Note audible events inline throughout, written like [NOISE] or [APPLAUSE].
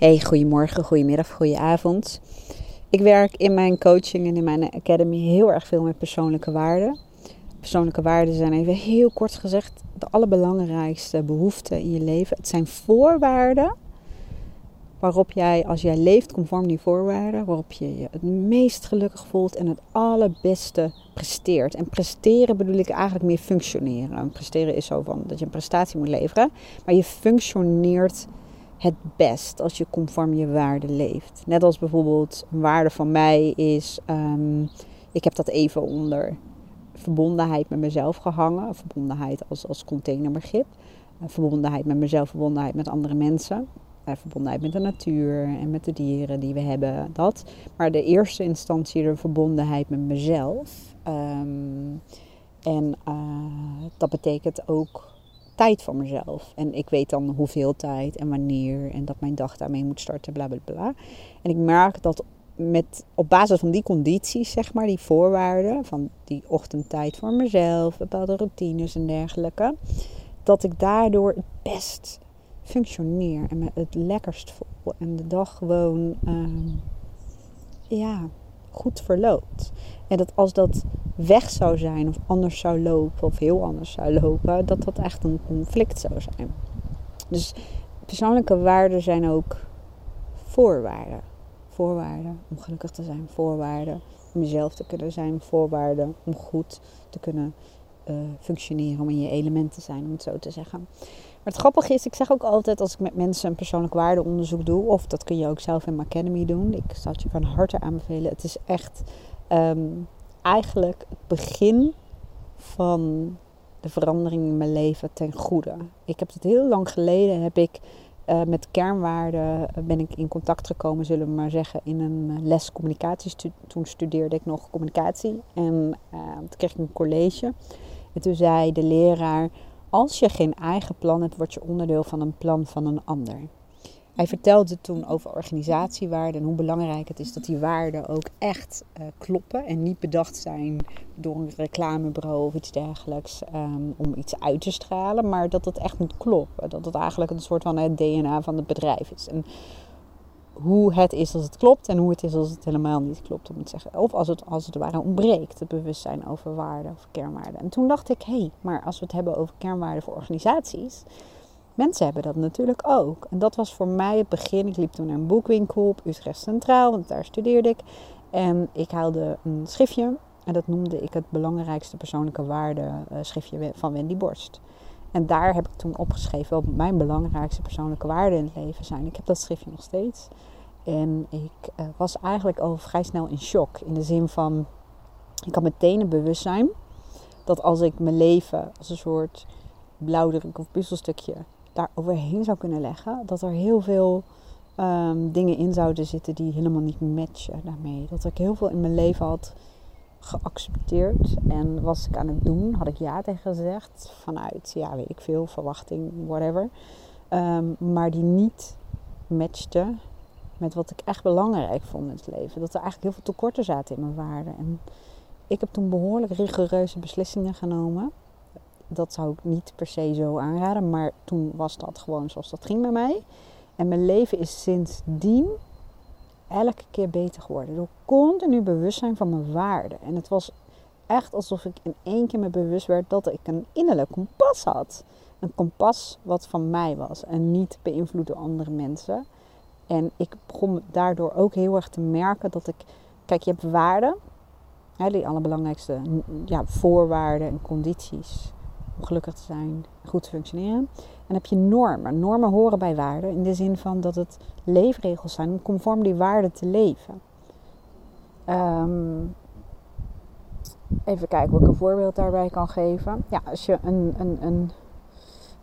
Hey, goedemorgen, goedemiddag, goedenavond. Ik werk in mijn coaching en in mijn academy heel erg veel met persoonlijke waarden. Persoonlijke waarden zijn even heel kort gezegd de allerbelangrijkste behoeften in je leven. Het zijn voorwaarden waarop jij, als jij leeft conform die voorwaarden, waarop je je het meest gelukkig voelt en het allerbeste presteert. En presteren bedoel ik eigenlijk meer functioneren. Presteren is zo van dat je een prestatie moet leveren, maar je functioneert het best als je conform je waarden leeft. Net als bijvoorbeeld een waarde van mij is, um, ik heb dat even onder verbondenheid met mezelf gehangen. Verbondenheid als, als containerbegrip. Verbondenheid met mezelf, verbondenheid met andere mensen. Verbondenheid met de natuur en met de dieren die we hebben. Dat. Maar de eerste instantie de verbondenheid met mezelf. Um, en uh, dat betekent ook tijd voor mezelf. En ik weet dan hoeveel tijd en wanneer en dat mijn dag daarmee moet starten, bla bla bla. En ik merk dat met, op basis van die condities, zeg maar, die voorwaarden, van die ochtendtijd voor mezelf, bepaalde routines en dergelijke, dat ik daardoor het best functioneer en me het lekkerst voel en de dag gewoon, uh, ja, goed verloopt. En dat als dat weg zou zijn of anders zou lopen of heel anders zou lopen, dat dat echt een conflict zou zijn. Dus persoonlijke waarden zijn ook voorwaarden. Voorwaarden om gelukkig te zijn, voorwaarden om jezelf te kunnen zijn, voorwaarden om goed te kunnen uh, functioneren, om in je element te zijn, om het zo te zeggen. Maar het grappige is, ik zeg ook altijd als ik met mensen een persoonlijk waardeonderzoek doe, of dat kun je ook zelf in mijn Academy doen. Ik zou het je van harte aanbevelen. Het is echt um, eigenlijk het begin van de verandering in mijn leven ten goede. Ik heb het heel lang geleden heb ik uh, met kernwaarden uh, ben ik in contact gekomen, zullen we maar zeggen, in een les communicatie. Toen studeerde ik nog communicatie en uh, toen kreeg ik een college. En toen zei de leraar: Als je geen eigen plan hebt, word je onderdeel van een plan van een ander. Hij vertelde toen over organisatiewaarden en hoe belangrijk het is dat die waarden ook echt uh, kloppen en niet bedacht zijn door een reclamebureau of iets dergelijks um, om iets uit te stralen, maar dat het echt moet kloppen. Dat het eigenlijk een soort van het DNA van het bedrijf is. En hoe het is als het klopt en hoe het is als het helemaal niet klopt, om het te zeggen. Of als het als het ware ontbreekt, het bewustzijn over waarden of kernwaarden. En toen dacht ik, hé, hey, maar als we het hebben over kernwaarden voor organisaties Mensen hebben dat natuurlijk ook. En dat was voor mij het begin. Ik liep toen naar een boekwinkel op Utrecht Centraal, want daar studeerde ik. En ik haalde een schriftje. En dat noemde ik het belangrijkste persoonlijke waarde uh, schriftje van Wendy Borst. En daar heb ik toen opgeschreven wat mijn belangrijkste persoonlijke waarden in het leven zijn. Ik heb dat schriftje nog steeds. En ik uh, was eigenlijk al vrij snel in shock. In de zin van, ik had meteen een bewustzijn dat als ik mijn leven als een soort blauwdruk of puzzelstukje daar overheen zou kunnen leggen, dat er heel veel um, dingen in zouden zitten die helemaal niet matchen daarmee. Dat ik heel veel in mijn leven had geaccepteerd en was ik aan het doen, had ik ja tegen gezegd vanuit, ja, weet ik veel, verwachting, whatever. Um, maar die niet matchte met wat ik echt belangrijk vond in het leven. Dat er eigenlijk heel veel tekorten zaten in mijn waarden. En ik heb toen behoorlijk rigoureuze beslissingen genomen dat zou ik niet per se zo aanraden. Maar toen was dat gewoon zoals dat ging bij mij. En mijn leven is sindsdien elke keer beter geworden. Door continu bewustzijn van mijn waarden. En het was echt alsof ik in één keer me bewust werd dat ik een innerlijk kompas had. Een kompas wat van mij was en niet beïnvloed door andere mensen. En ik begon daardoor ook heel erg te merken dat ik. Kijk, je hebt waarden, die allerbelangrijkste ja, voorwaarden en condities om gelukkig te zijn, goed te functioneren. En heb je normen. Normen horen bij waarden in de zin van dat het leefregels zijn om conform die waarden te leven. Um, even kijken wat ik een voorbeeld daarbij kan geven. Ja, als je een, een, een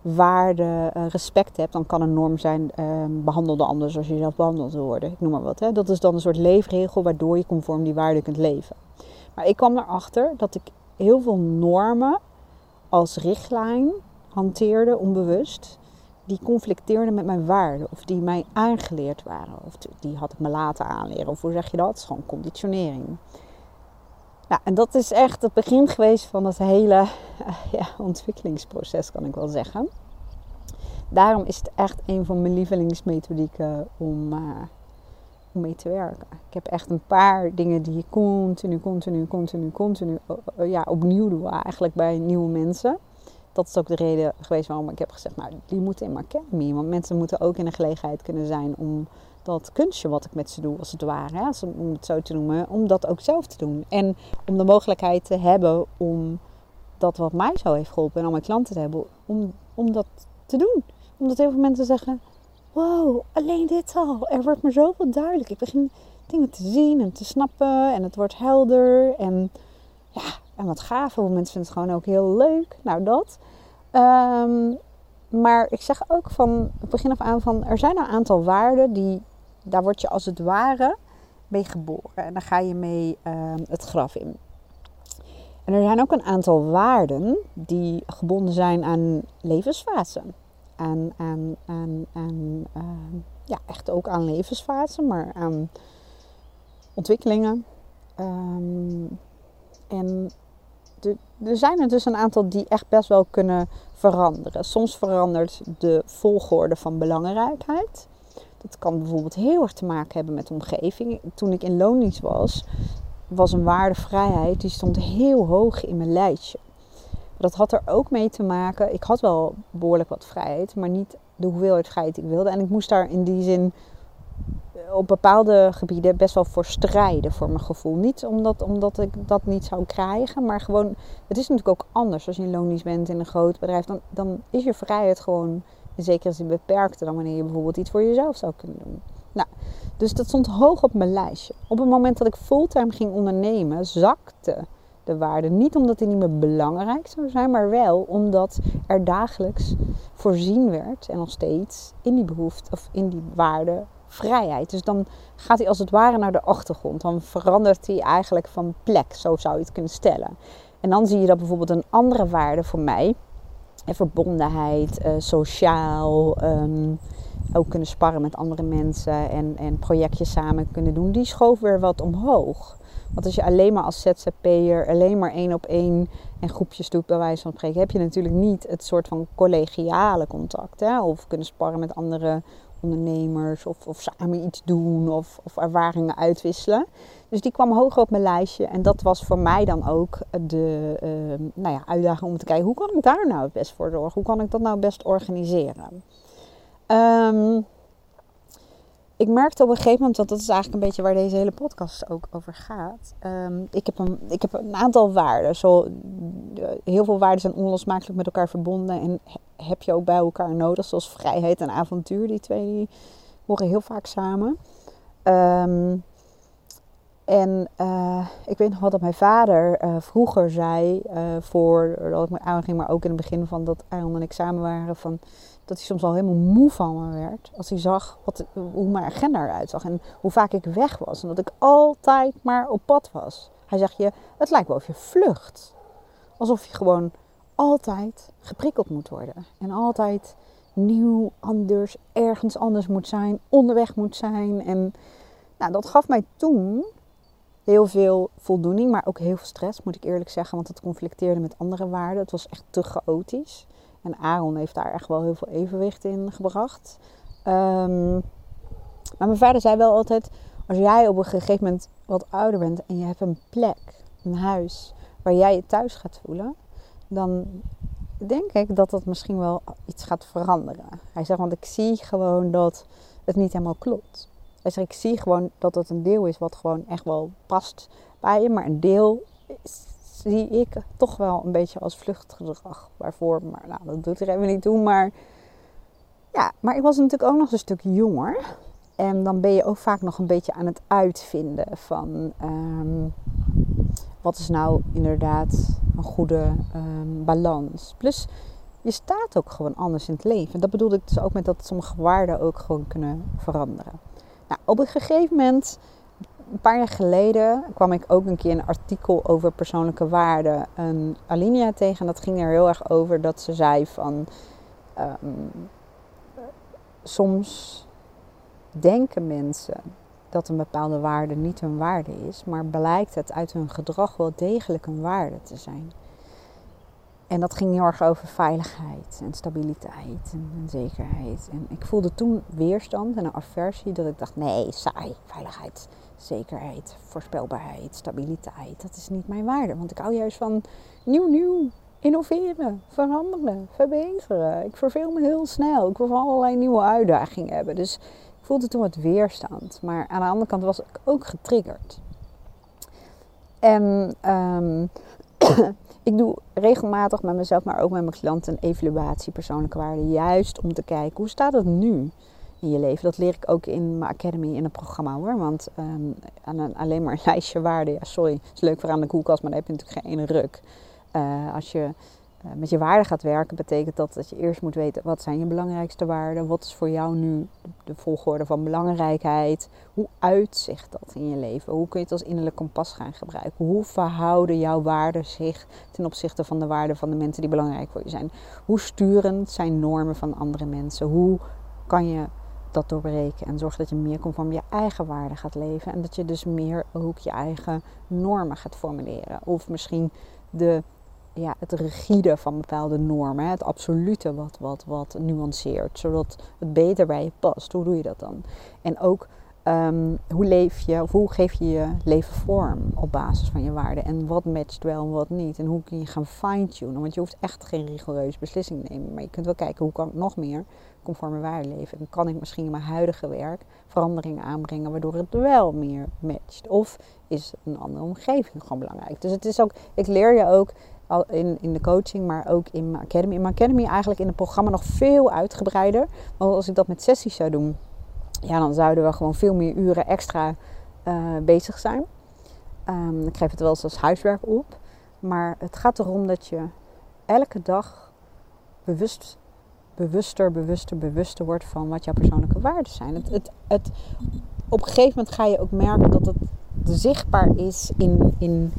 waarde uh, respect hebt, dan kan een norm zijn uh, behandel de ander zoals je jezelf behandeld wil worden. Ik noem maar wat. Hè. Dat is dan een soort leefregel waardoor je conform die waarden kunt leven. Maar ik kwam erachter dat ik heel veel normen als richtlijn hanteerde, onbewust, die conflicteerden met mijn waarden. Of die mij aangeleerd waren. Of die had ik me laten aanleren. Of hoe zeg je dat? Gewoon conditionering. Ja, en dat is echt het begin geweest van het hele ja, ontwikkelingsproces, kan ik wel zeggen. daarom is het echt een van mijn lievelingsmethodieken om, uh, mee te werken. Ik heb echt een paar dingen die ik continu, continu, continu, continu uh, ja, opnieuw doe eigenlijk bij nieuwe mensen. Dat is ook de reden geweest waarom ik heb gezegd, nou, die moeten in mijn academy. Want mensen moeten ook in de gelegenheid kunnen zijn om dat kunstje wat ik met ze doe, als het ware, hè, om het zo te noemen, om dat ook zelf te doen. En om de mogelijkheid te hebben om dat wat mij zo heeft geholpen en al mijn klanten te hebben, om, om dat te doen. Omdat heel veel mensen zeggen, wow, alleen dit al, er wordt me zoveel duidelijk. Ik begin dingen te zien en te snappen en het wordt helder en ja, en wat gaaf. Veel mensen vinden het gewoon ook heel leuk. Nou, dat. Ehm, maar ik zeg ook van het begin af aan van er zijn een aantal waarden die daar word je als het ware mee geboren. En dan ga je mee ehm, het graf in. En er zijn ook een aantal waarden die gebonden zijn aan levensfasen. Aan, aan, aan, aan ehm, ja, echt ook aan levensfasen, maar aan ontwikkelingen. Ehm, en er zijn er dus een aantal die echt best wel kunnen veranderen. Soms verandert de volgorde van belangrijkheid. Dat kan bijvoorbeeld heel erg te maken hebben met de omgeving. Toen ik in loondienst was, was een waardevrijheid die stond heel hoog in mijn lijstje. Dat had er ook mee te maken. Ik had wel behoorlijk wat vrijheid, maar niet de hoeveelheid vrijheid die ik wilde. En ik moest daar in die zin eh, op bepaalde gebieden best wel voor strijden, voor mijn gevoel. Niet omdat, omdat ik dat niet zou krijgen, maar gewoon. Het is natuurlijk ook anders als je in bent in een groot bedrijf. Dan, dan is je vrijheid gewoon in zekere zin beperkter dan wanneer je bijvoorbeeld iets voor jezelf zou kunnen doen. Nou, dus dat stond hoog op mijn lijstje. Op het moment dat ik fulltime ging ondernemen, zakte de waarde. Niet omdat die niet meer belangrijk zou zijn, maar wel omdat er dagelijks voorzien werd en nog steeds in die behoefte of in die waarde vrijheid. Dus dan gaat hij als het ware naar de achtergrond. Dan verandert hij eigenlijk van plek, zo zou je het kunnen stellen. En dan zie je dat bijvoorbeeld een andere waarde voor mij, verbondenheid, uh, sociaal, um, ook kunnen sparren met andere mensen en, en projectjes samen kunnen doen, die schoof weer wat omhoog. Want als je alleen maar als ZZP'er alleen maar één op één en groepjes doet, bij wijze van spreken, heb je natuurlijk niet het soort van collegiale contact. Hè? Of kunnen sparren met andere ondernemers of, of samen iets doen of, of ervaringen uitwisselen. Dus die kwam hoger op mijn lijstje. En dat was voor mij dan ook de uh, nou ja, uitdaging om te kijken hoe kan ik daar nou het best voor zorgen? Hoe kan ik dat nou best organiseren? Um, ik merkte op een gegeven moment, want dat is eigenlijk een beetje waar deze hele podcast ook over gaat. Um, ik, heb een, ik heb een aantal waarden. Zo, heel veel waarden zijn onlosmakelijk met elkaar verbonden en heb je ook bij elkaar nodig. Zoals vrijheid en avontuur. Die twee die horen heel vaak samen. Um, en uh, ik weet nog wat dat mijn vader uh, vroeger zei, uh, voordat ik me aanging, maar ook in het begin van dat Aaron en ik samen waren, van dat hij soms al helemaal moe van me werd. Als hij zag wat, hoe mijn agenda eruit zag en hoe vaak ik weg was. En dat ik altijd maar op pad was. Hij zegt je, het lijkt wel of je vlucht. Alsof je gewoon altijd geprikkeld moet worden. En altijd nieuw, anders, ergens anders moet zijn, onderweg moet zijn. En nou, dat gaf mij toen heel veel voldoening, maar ook heel veel stress, moet ik eerlijk zeggen. Want het conflicteerde met andere waarden. Het was echt te chaotisch. En Aaron heeft daar echt wel heel veel evenwicht in gebracht. Um, maar mijn vader zei wel altijd: als jij op een gegeven moment wat ouder bent en je hebt een plek, een huis waar jij je thuis gaat voelen, dan denk ik dat dat misschien wel iets gaat veranderen. Hij zegt: want ik zie gewoon dat het niet helemaal klopt. Hij ik zie gewoon dat het een deel is wat gewoon echt wel past bij je, maar een deel zie ik toch wel een beetje als vluchtgedrag. Waarvoor, maar nou, dat doet er even niet toe. Maar ja, maar ik was natuurlijk ook nog een stuk jonger. En dan ben je ook vaak nog een beetje aan het uitvinden van um, wat is nou inderdaad een goede um, balans. Plus je staat ook gewoon anders in het leven. Dat bedoelde ik dus ook met dat sommige waarden ook gewoon kunnen veranderen. Nou, op een gegeven moment een paar jaar geleden kwam ik ook een keer een artikel over persoonlijke waarden een Alinea tegen. En dat ging er heel erg over dat ze zei van um, soms denken mensen dat een bepaalde waarde niet hun waarde is, maar blijkt het uit hun gedrag wel degelijk een waarde te zijn. En dat ging heel erg over veiligheid en stabiliteit en, zekerheid. En ik voelde toen weerstand en een aversie dat ik dacht, nee, saai, veiligheid, zekerheid, voorspelbaarheid, stabiliteit. Dat is niet mijn waarde, want ik hou juist van nieuw, nieuw, innoveren, veranderen, verbeteren. Ik verveel me heel snel. Ik wil allerlei nieuwe uitdagingen hebben. Dus ik voelde toen wat weerstand. Maar aan de andere kant was ik ook getriggerd. En um, ik doe regelmatig met mezelf, maar ook met mijn klanten een evaluatie persoonlijke waarden. Juist om te kijken, hoe staat het nu in je leven? Dat leer ik ook in mijn academy in een programma hoor. Want um, aan een, alleen maar een [LAUGHS] lijstje waarden, ja sorry, is leuk voor aan de koelkast, maar daar heb je natuurlijk geen ene ruk. Uh, als je met je waarden gaat werken, betekent dat dat je eerst moet weten wat zijn je belangrijkste waarden. Wat is voor jou nu de volgorde van belangrijkheid? Hoe uitzicht dat in je leven? Hoe kun je het als innerlijk kompas gaan gebruiken? Hoe verhouden jouw waarden zich ten opzichte van de waarden van de mensen die belangrijk voor je zijn? Hoe sturend zijn normen van andere mensen? Hoe kan je dat doorbreken en zorgen dat je meer conform je eigen waarden gaat leven en dat je dus meer ook je eigen normen gaat formuleren? Of misschien de ja, het rigide van bepaalde normen, het absolute wat, wat, wat nuanceert, zodat het beter bij je past. Hoe doe je dat dan? En ook um, hoe leef je, of hoe geef je je leven vorm op basis van je waarden? En wat matcht wel en wat niet? En hoe kun je gaan fine-tunen? Want je hoeft echt geen rigoureuze beslissing te nemen, maar je kunt wel kijken hoe kan ik nog meer conform mijn waarden leven? En kan ik misschien in mijn huidige werk veranderingen aanbrengen waardoor het wel meer matcht? Of is een andere omgeving gewoon belangrijk? Dus het is ook, ik leer je ook in, in de coaching, maar ook in mijn academy. In mijn academy eigenlijk in het programma nog veel uitgebreider. Want als ik dat met sessies zou doen, ja, dan zouden we gewoon veel meer uren extra uh, bezig zijn. Um, ik geef het wel eens als huiswerk op. Maar het gaat erom dat je elke dag bewust, bewuster, bewuster, bewuster wordt van wat jouw persoonlijke waarden zijn. Het, het, op een gegeven moment ga je ook merken dat het zichtbaar is in, in,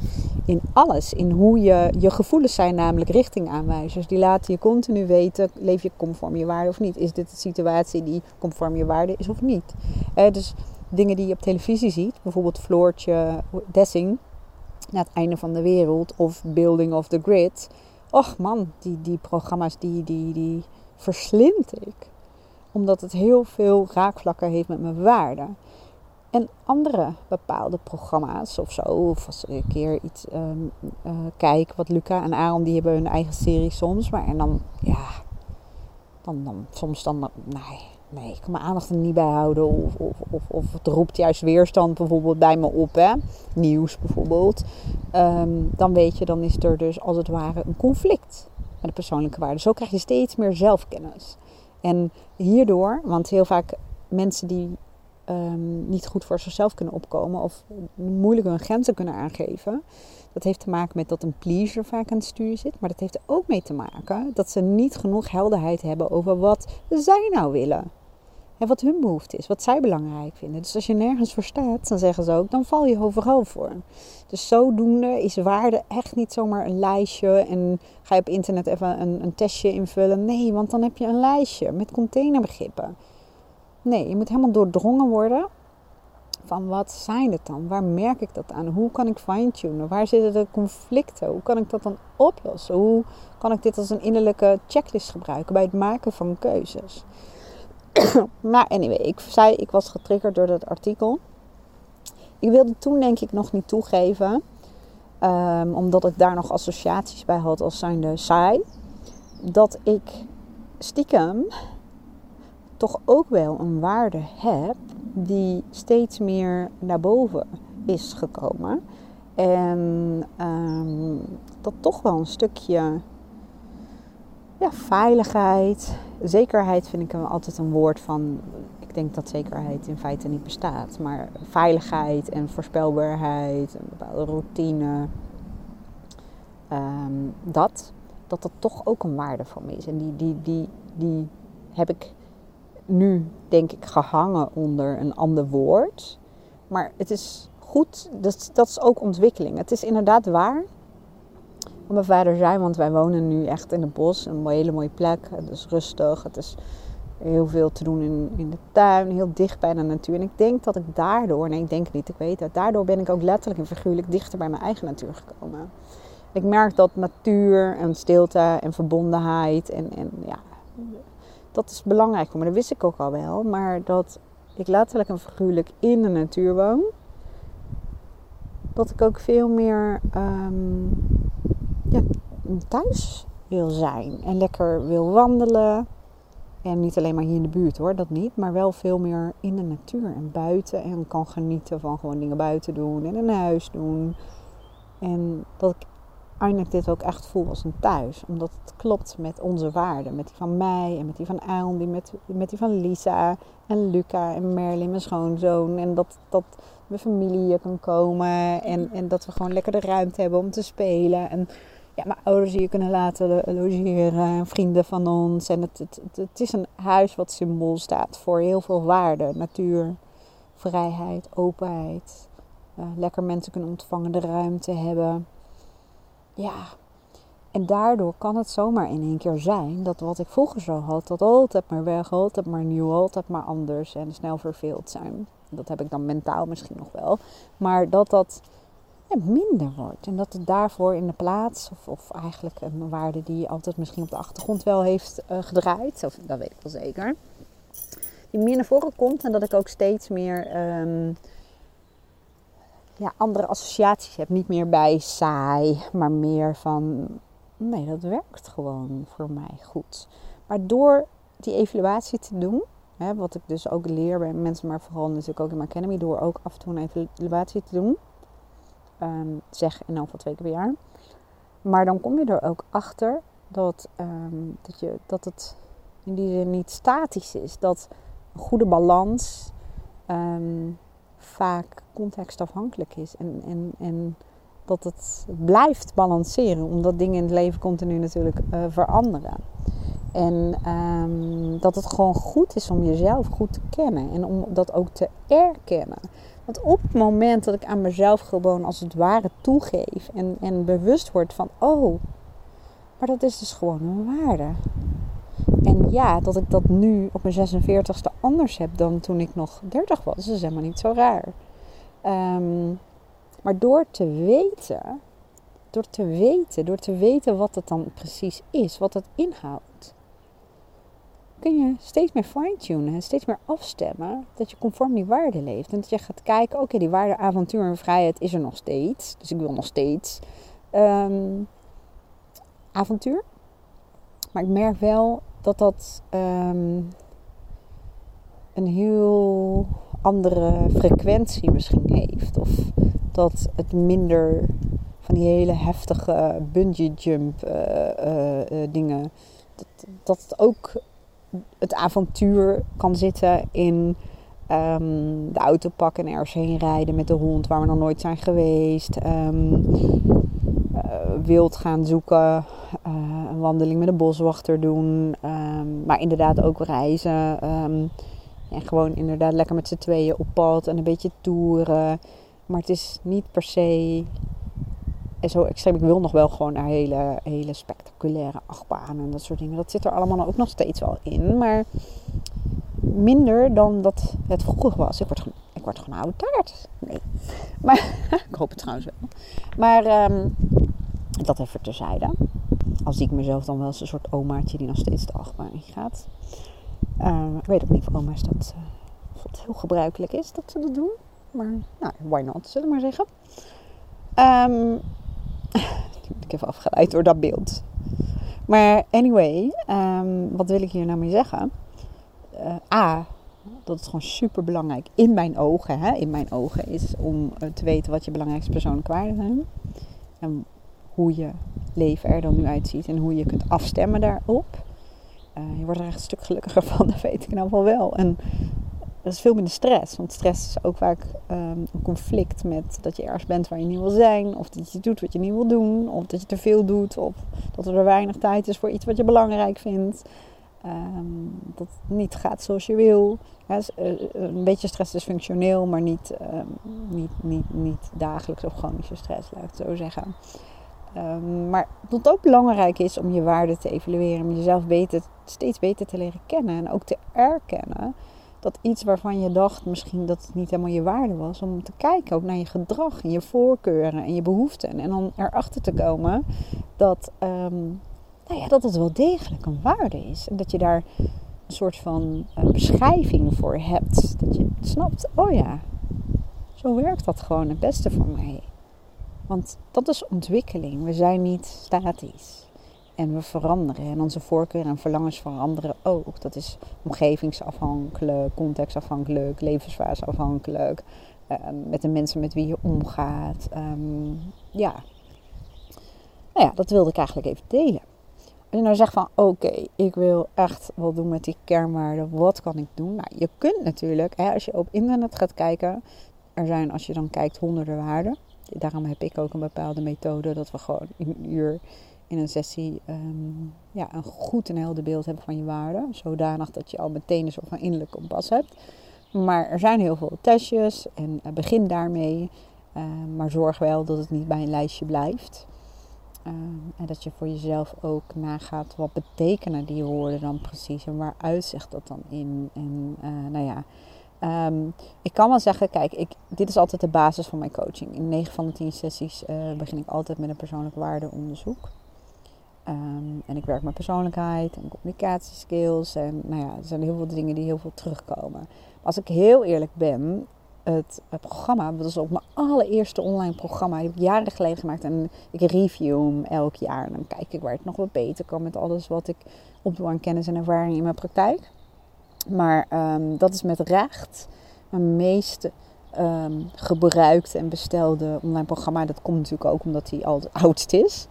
in alles. In hoe je, je gevoelens zijn namelijk richtingaanwijzers. Die laten je continu weten, leef je conform je waarde of niet. Is dit de situatie die conform je waarde is of niet. Eh, dus dingen die je op televisie ziet, bijvoorbeeld Floortje Dessing, naar het einde van de wereld, of Building of the Grid. Och man, die, die programma's die, die, die verslind ik. Omdat het heel veel raakvlakken heeft met mijn waarden. En andere bepaalde programma's of zo. Of als ik een keer iets um, kijk, wat Luca en Aaron, die hebben hun eigen serie soms. Maar en dan, ja, dan, dan soms dan, nee, nee, ik kan mijn aandacht er niet bij houden. Of, of, of, of het roept juist weerstand bijvoorbeeld bij me op, hè. Nieuws bijvoorbeeld. Um, dan weet je, dan is er dus als het ware een conflict met de persoonlijke waarden. Zo krijg je steeds meer zelfkennis. En hierdoor, want heel vaak mensen die um, niet goed voor zichzelf kunnen opkomen of moeilijk hun grenzen kunnen aangeven. Dat heeft te maken met dat een pleaser vaak aan het stuur zit. Maar dat heeft er ook mee te maken dat ze niet genoeg helderheid hebben over wat zij nou willen. En wat hun behoefte is, wat zij belangrijk vinden. Dus als je nergens voor staat, dan zeggen ze ook, dan val je overal voor. Dus zodoende is waarde echt niet zomaar een lijstje en ga je op internet even een, een testje invullen. Nee, want dan heb je een lijstje met containerbegrippen. Nee, je moet helemaal doordrongen worden van wat zijn het dan? Waar merk ik dat aan? Hoe kan ik fine-tunen? Waar zitten de conflicten? Hoe kan ik dat dan oplossen? Hoe kan ik dit als een innerlijke checklist gebruiken bij het maken van keuzes? [CLEARS THROAT] maar anyway, ik zei ik was getriggerd door dat artikel. Ik wilde toen denk ik nog niet toegeven, um, omdat ik daar nog associaties bij had als zijnde saai, dat ik stiekem toch ook wel een waarde heb die steeds meer naar boven is gekomen. En um, dat toch wel een stukje ja, veiligheid, zekerheid vind ik altijd een woord van. Ik denk dat zekerheid in feite niet bestaat. Maar veiligheid en voorspelbaarheid, een bepaalde routine. Um, dat, dat dat toch ook een waarde van is. En die, die, die, die heb ik nu, denk ik, gehangen onder een ander woord. Maar het is goed, dat, dat is ook ontwikkeling. Het is inderdaad waar wat mijn vader zei, want wij wonen nu echt in het bos, een hele mooie plek. Het is rustig, het is heel veel te doen in, in de tuin, heel dicht bij de natuur. En ik denk dat ik daardoor, nee ik denk niet, ik weet het, daardoor ben ik ook letterlijk en figuurlijk dichter bij mijn eigen natuur gekomen. ik merk dat natuur en stilte en verbondenheid en, en ja, dat is belangrijk voor me. Dat wist ik ook al wel. Maar dat ik letterlijk en figuurlijk in de natuur woon. Dat ik ook veel meer um, ja, thuis wil zijn. En lekker wil wandelen. En niet alleen maar hier in de buurt hoor, dat niet. Maar wel veel meer in de natuur en buiten. En kan genieten van gewoon dingen buiten doen en in huis doen. En dat ik uiteindelijk dit ook echt voel als een thuis. Omdat het klopt met onze waarden. Met die van mij en met die van Ailey, met, met die van Lisa en Luca en Merlin, mijn schoonzoon. En dat, dat mijn familie hier kan komen. En, en dat we gewoon lekker de ruimte hebben om te spelen. En ja, mijn ouders hier kunnen laten logeren. En vrienden van ons. En het, het, het, is een huis wat symbool staat voor heel veel waarden. Natuur, vrijheid, openheid. Uh, lekker mensen kunnen ontvangen, de ruimte hebben ja, en daardoor kan het zomaar in één keer zijn dat wat ik vroeger zo had, dat altijd maar weg, altijd maar nieuw, altijd maar anders en snel verveeld zijn. Dat heb ik dan mentaal misschien nog wel. Maar dat dat ja, minder wordt. En dat het daarvoor in de plaats, of, of eigenlijk een waarde die altijd misschien op de achtergrond wel heeft uh, gedraaid, of, dat weet ik wel zeker, die meer naar voren komt en dat ik ook steeds meer. Um, ja, andere associaties heb. Niet meer bij saai, maar meer van nee, dat werkt gewoon voor mij goed. Maar door die evaluatie te doen, hè, wat ik dus ook leer bij mensen, maar vooral natuurlijk ook in mijn academy, door ook af en toe een evaluatie te doen. Um, zeg in geval twee keer per jaar. Maar dan kom je er ook achter dat, um, dat, je, dat het in die zin niet statisch is. Dat een goede balans um, vaak contextafhankelijk is. En, en, en dat het blijft balanceren, omdat dingen in het leven continu natuurlijk uh, veranderen. En um, dat het gewoon goed is om jezelf goed te kennen en om dat ook te erkennen. Want op het moment dat ik aan mezelf gewoon als het ware toegeef en, en bewust word van, oh, maar dat is dus gewoon een waarde. En ja, dat ik dat nu op mijn 46ste anders heb dan toen ik nog 30 was, is helemaal niet zo raar. Um, maar door te weten, door te weten, door te weten wat het dan precies is, wat het inhoudt, kun je steeds meer fine-tunen, steeds meer afstemmen dat je conform die waarde leeft. En dat je gaat kijken, oké, die waarde avontuur en vrijheid is er nog steeds. Dus ik wil nog steeds um, avontuur. Maar ik merk wel dat dat um, een heel andere frequentie misschien heeft. Of dat het minder van die hele heftige bungee jump uh, uh, uh, dingen. Dat, dat het ook het avontuur kan zitten in um, de auto pakken en ergens heen rijden met de hond waar we nog nooit zijn geweest. Um, wild gaan zoeken, een wandeling met een boswachter doen. Um, maar inderdaad ook reizen. En gewoon inderdaad lekker met z'n tweeën op pad en een beetje toeren. Maar het is niet per se zo extreem. Ik wil nog wel gewoon naar hele, hele spectaculaire achtbanen en dat soort dingen. Dat zit er allemaal ook nog steeds wel in. Maar minder dan dat het vroeger was. Ik word, ik word gewoon oude taart. Nee. Maar [LAUGHS] ik hoop het trouwens wel. Maar um, dat even terzijde. Al zie ik mezelf dan wel als een soort omaatje die nog steeds de achtbaan gaat. Uh, ik weet ook niet of oma's dat, of het heel gebruikelijk is dat ze dat doen. Maar nou, why not, zullen we maar zeggen. [LAUGHS] Um, ik even afgeleid door dat beeld. Maar anyway, um, wat wil ik hier nou mee zeggen? Uh, A, dat het gewoon super belangrijk in mijn ogen, hè, in mijn ogen is om te weten wat je belangrijkste persoonlijke waarden zijn. En hoe je leven er dan nu uitziet en hoe je kunt afstemmen daarop. Uh, je wordt er echt een stuk gelukkiger van, [LAUGHS] dat weet ik in ieder geval wel. En dat is veel minder stress. Want stress is ook vaak um, een conflict met dat je ergens bent waar je niet wil zijn. Of dat je doet wat je niet wil doen. Of dat je te veel doet. Of dat er weinig tijd is voor iets wat je belangrijk vindt. Um, dat het niet gaat zoals je wil. Ja, eh, een beetje stress is functioneel, maar niet, um, niet, niet, niet dagelijks of chronische stress, laat ik het zo zeggen. Um, maar dat het ook belangrijk is om je waarde te evalueren, om jezelf beter, steeds beter te leren kennen en ook te erkennen dat iets waarvan je dacht misschien dat het niet helemaal je waarde was, om te kijken ook naar je gedrag en je voorkeuren en je behoeften. En dan erachter te komen dat, um, nou ja, dat het wel degelijk een waarde is. En dat je daar een soort van uh, beschrijving voor hebt. Dat je snapt, oh ja, zo werkt dat gewoon het beste voor mij. Want dat is ontwikkeling. We zijn niet statisch. En we veranderen. En onze voorkeuren en verlangens veranderen ook. Dat is omgevingsafhankelijk, contextafhankelijk, levensfaseafhankelijk. Uh, met de mensen met wie je omgaat. Um, ja. Nou ja, dat wilde ik eigenlijk even delen. Als je nou zegt van oké, ik wil echt wat doen met die kernwaarden. Wat kan ik doen? Nou, je kunt natuurlijk, hè, als je op internet gaat kijken. Er zijn, als je dan kijkt, honderden waarden. Daarom heb ik ook een bepaalde methode dat we gewoon een uur in een sessie um, ja, een goed en helder beeld hebben van je waarden. Zodanig dat je al meteen een soort van innerlijk kompas hebt. Maar er zijn heel veel testjes en uh, begin daarmee. Uh, maar zorg wel dat het niet bij een lijstje blijft. Uh, en dat je voor jezelf ook nagaat wat betekenen die woorden dan precies en waar uitzicht dat dan in. En eh, nou ja, Um, ik kan wel zeggen, kijk, ik, dit is altijd de basis van mijn coaching. In 9 van de 10 sessies uh, begin ik altijd met een persoonlijk waardeonderzoek. Um, en ik werk met persoonlijkheid en communicatieskills. En nou ja, er zijn heel veel dingen die heel veel terugkomen. Maar als ik heel eerlijk ben, het, programma, dat is ook mijn allereerste online programma. Heb ik jaren geleden gemaakt. En ik review hem elk jaar. En dan kijk ik waar het nog wat beter kan met alles wat ik opdoe aan kennis en ervaring in mijn praktijk. Maar um, dat is met recht mijn meest um, gebruikte en bestelde online programma. Dat komt natuurlijk ook omdat hij al oudst is.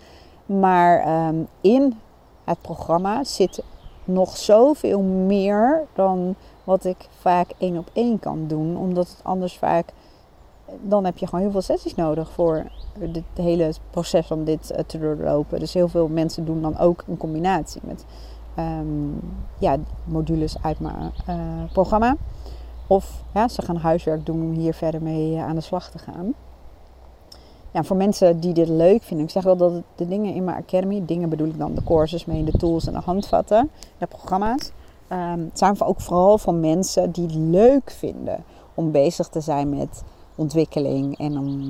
Maar um, in het programma zit nog zoveel meer dan wat ik vaak één op één kan doen. Omdat het anders vaak. Dan heb je gewoon heel veel sessies nodig voor het hele proces om dit uh, te doorlopen. Dus heel veel mensen doen dan ook een combinatie met um, ja, modules uit mijn uh, programma. Of ja, ze gaan huiswerk doen om hier verder mee uh, aan de slag te gaan. Ja, voor mensen die dit leuk vinden, ik zeg wel dat de dingen in mijn academy, dingen bedoel ik dan de courses mee, de tools en de handvatten, de programma's, um, zijn ook vooral van mensen die het leuk vinden om bezig te zijn met ontwikkeling en om,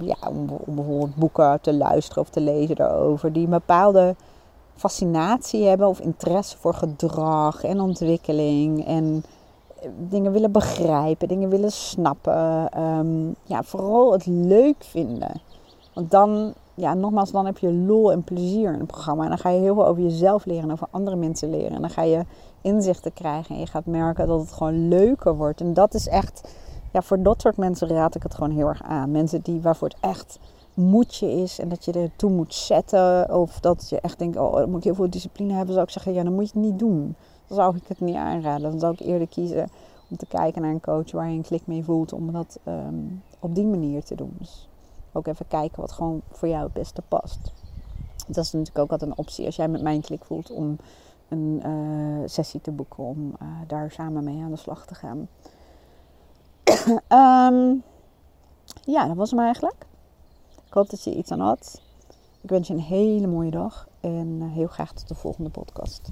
ja, om, om bijvoorbeeld boeken te luisteren of te lezen daarover, die een bepaalde fascinatie hebben of interesse voor gedrag en ontwikkeling en dingen willen begrijpen, dingen willen snappen. Um, ja, vooral het leuk vinden. Want dan, ja, nogmaals, dan heb je lol en plezier in het programma. En dan ga je heel veel over jezelf leren en over andere mensen leren. En dan ga je inzichten krijgen en je gaat merken dat het gewoon leuker wordt. En dat is echt, ja, voor dat soort mensen raad ik het gewoon heel erg aan. Mensen die, waarvoor het echt moedje is en dat je er toe moet zetten. Of dat je echt denkt, oh, dan moet ik heel veel discipline hebben. Zou ik zeggen, ja, dan moet je het niet doen. Dan zou ik het niet aanraden. Dan zou ik eerder kiezen om te kijken naar een coach waar je een klik mee voelt. Om dat um, op die manier te doen. Dus ook even kijken wat gewoon voor jou het beste past. Dat is natuurlijk ook altijd een optie als jij met mij een klik voelt om een uh, sessie te boeken. Om uh, daar samen mee aan de slag te gaan. um, [CLEARS THROAT] ja, dat was hem eigenlijk. Ik hoop dat je iets aan had. Ik wens je een hele mooie dag en eh, heel graag tot de volgende podcast.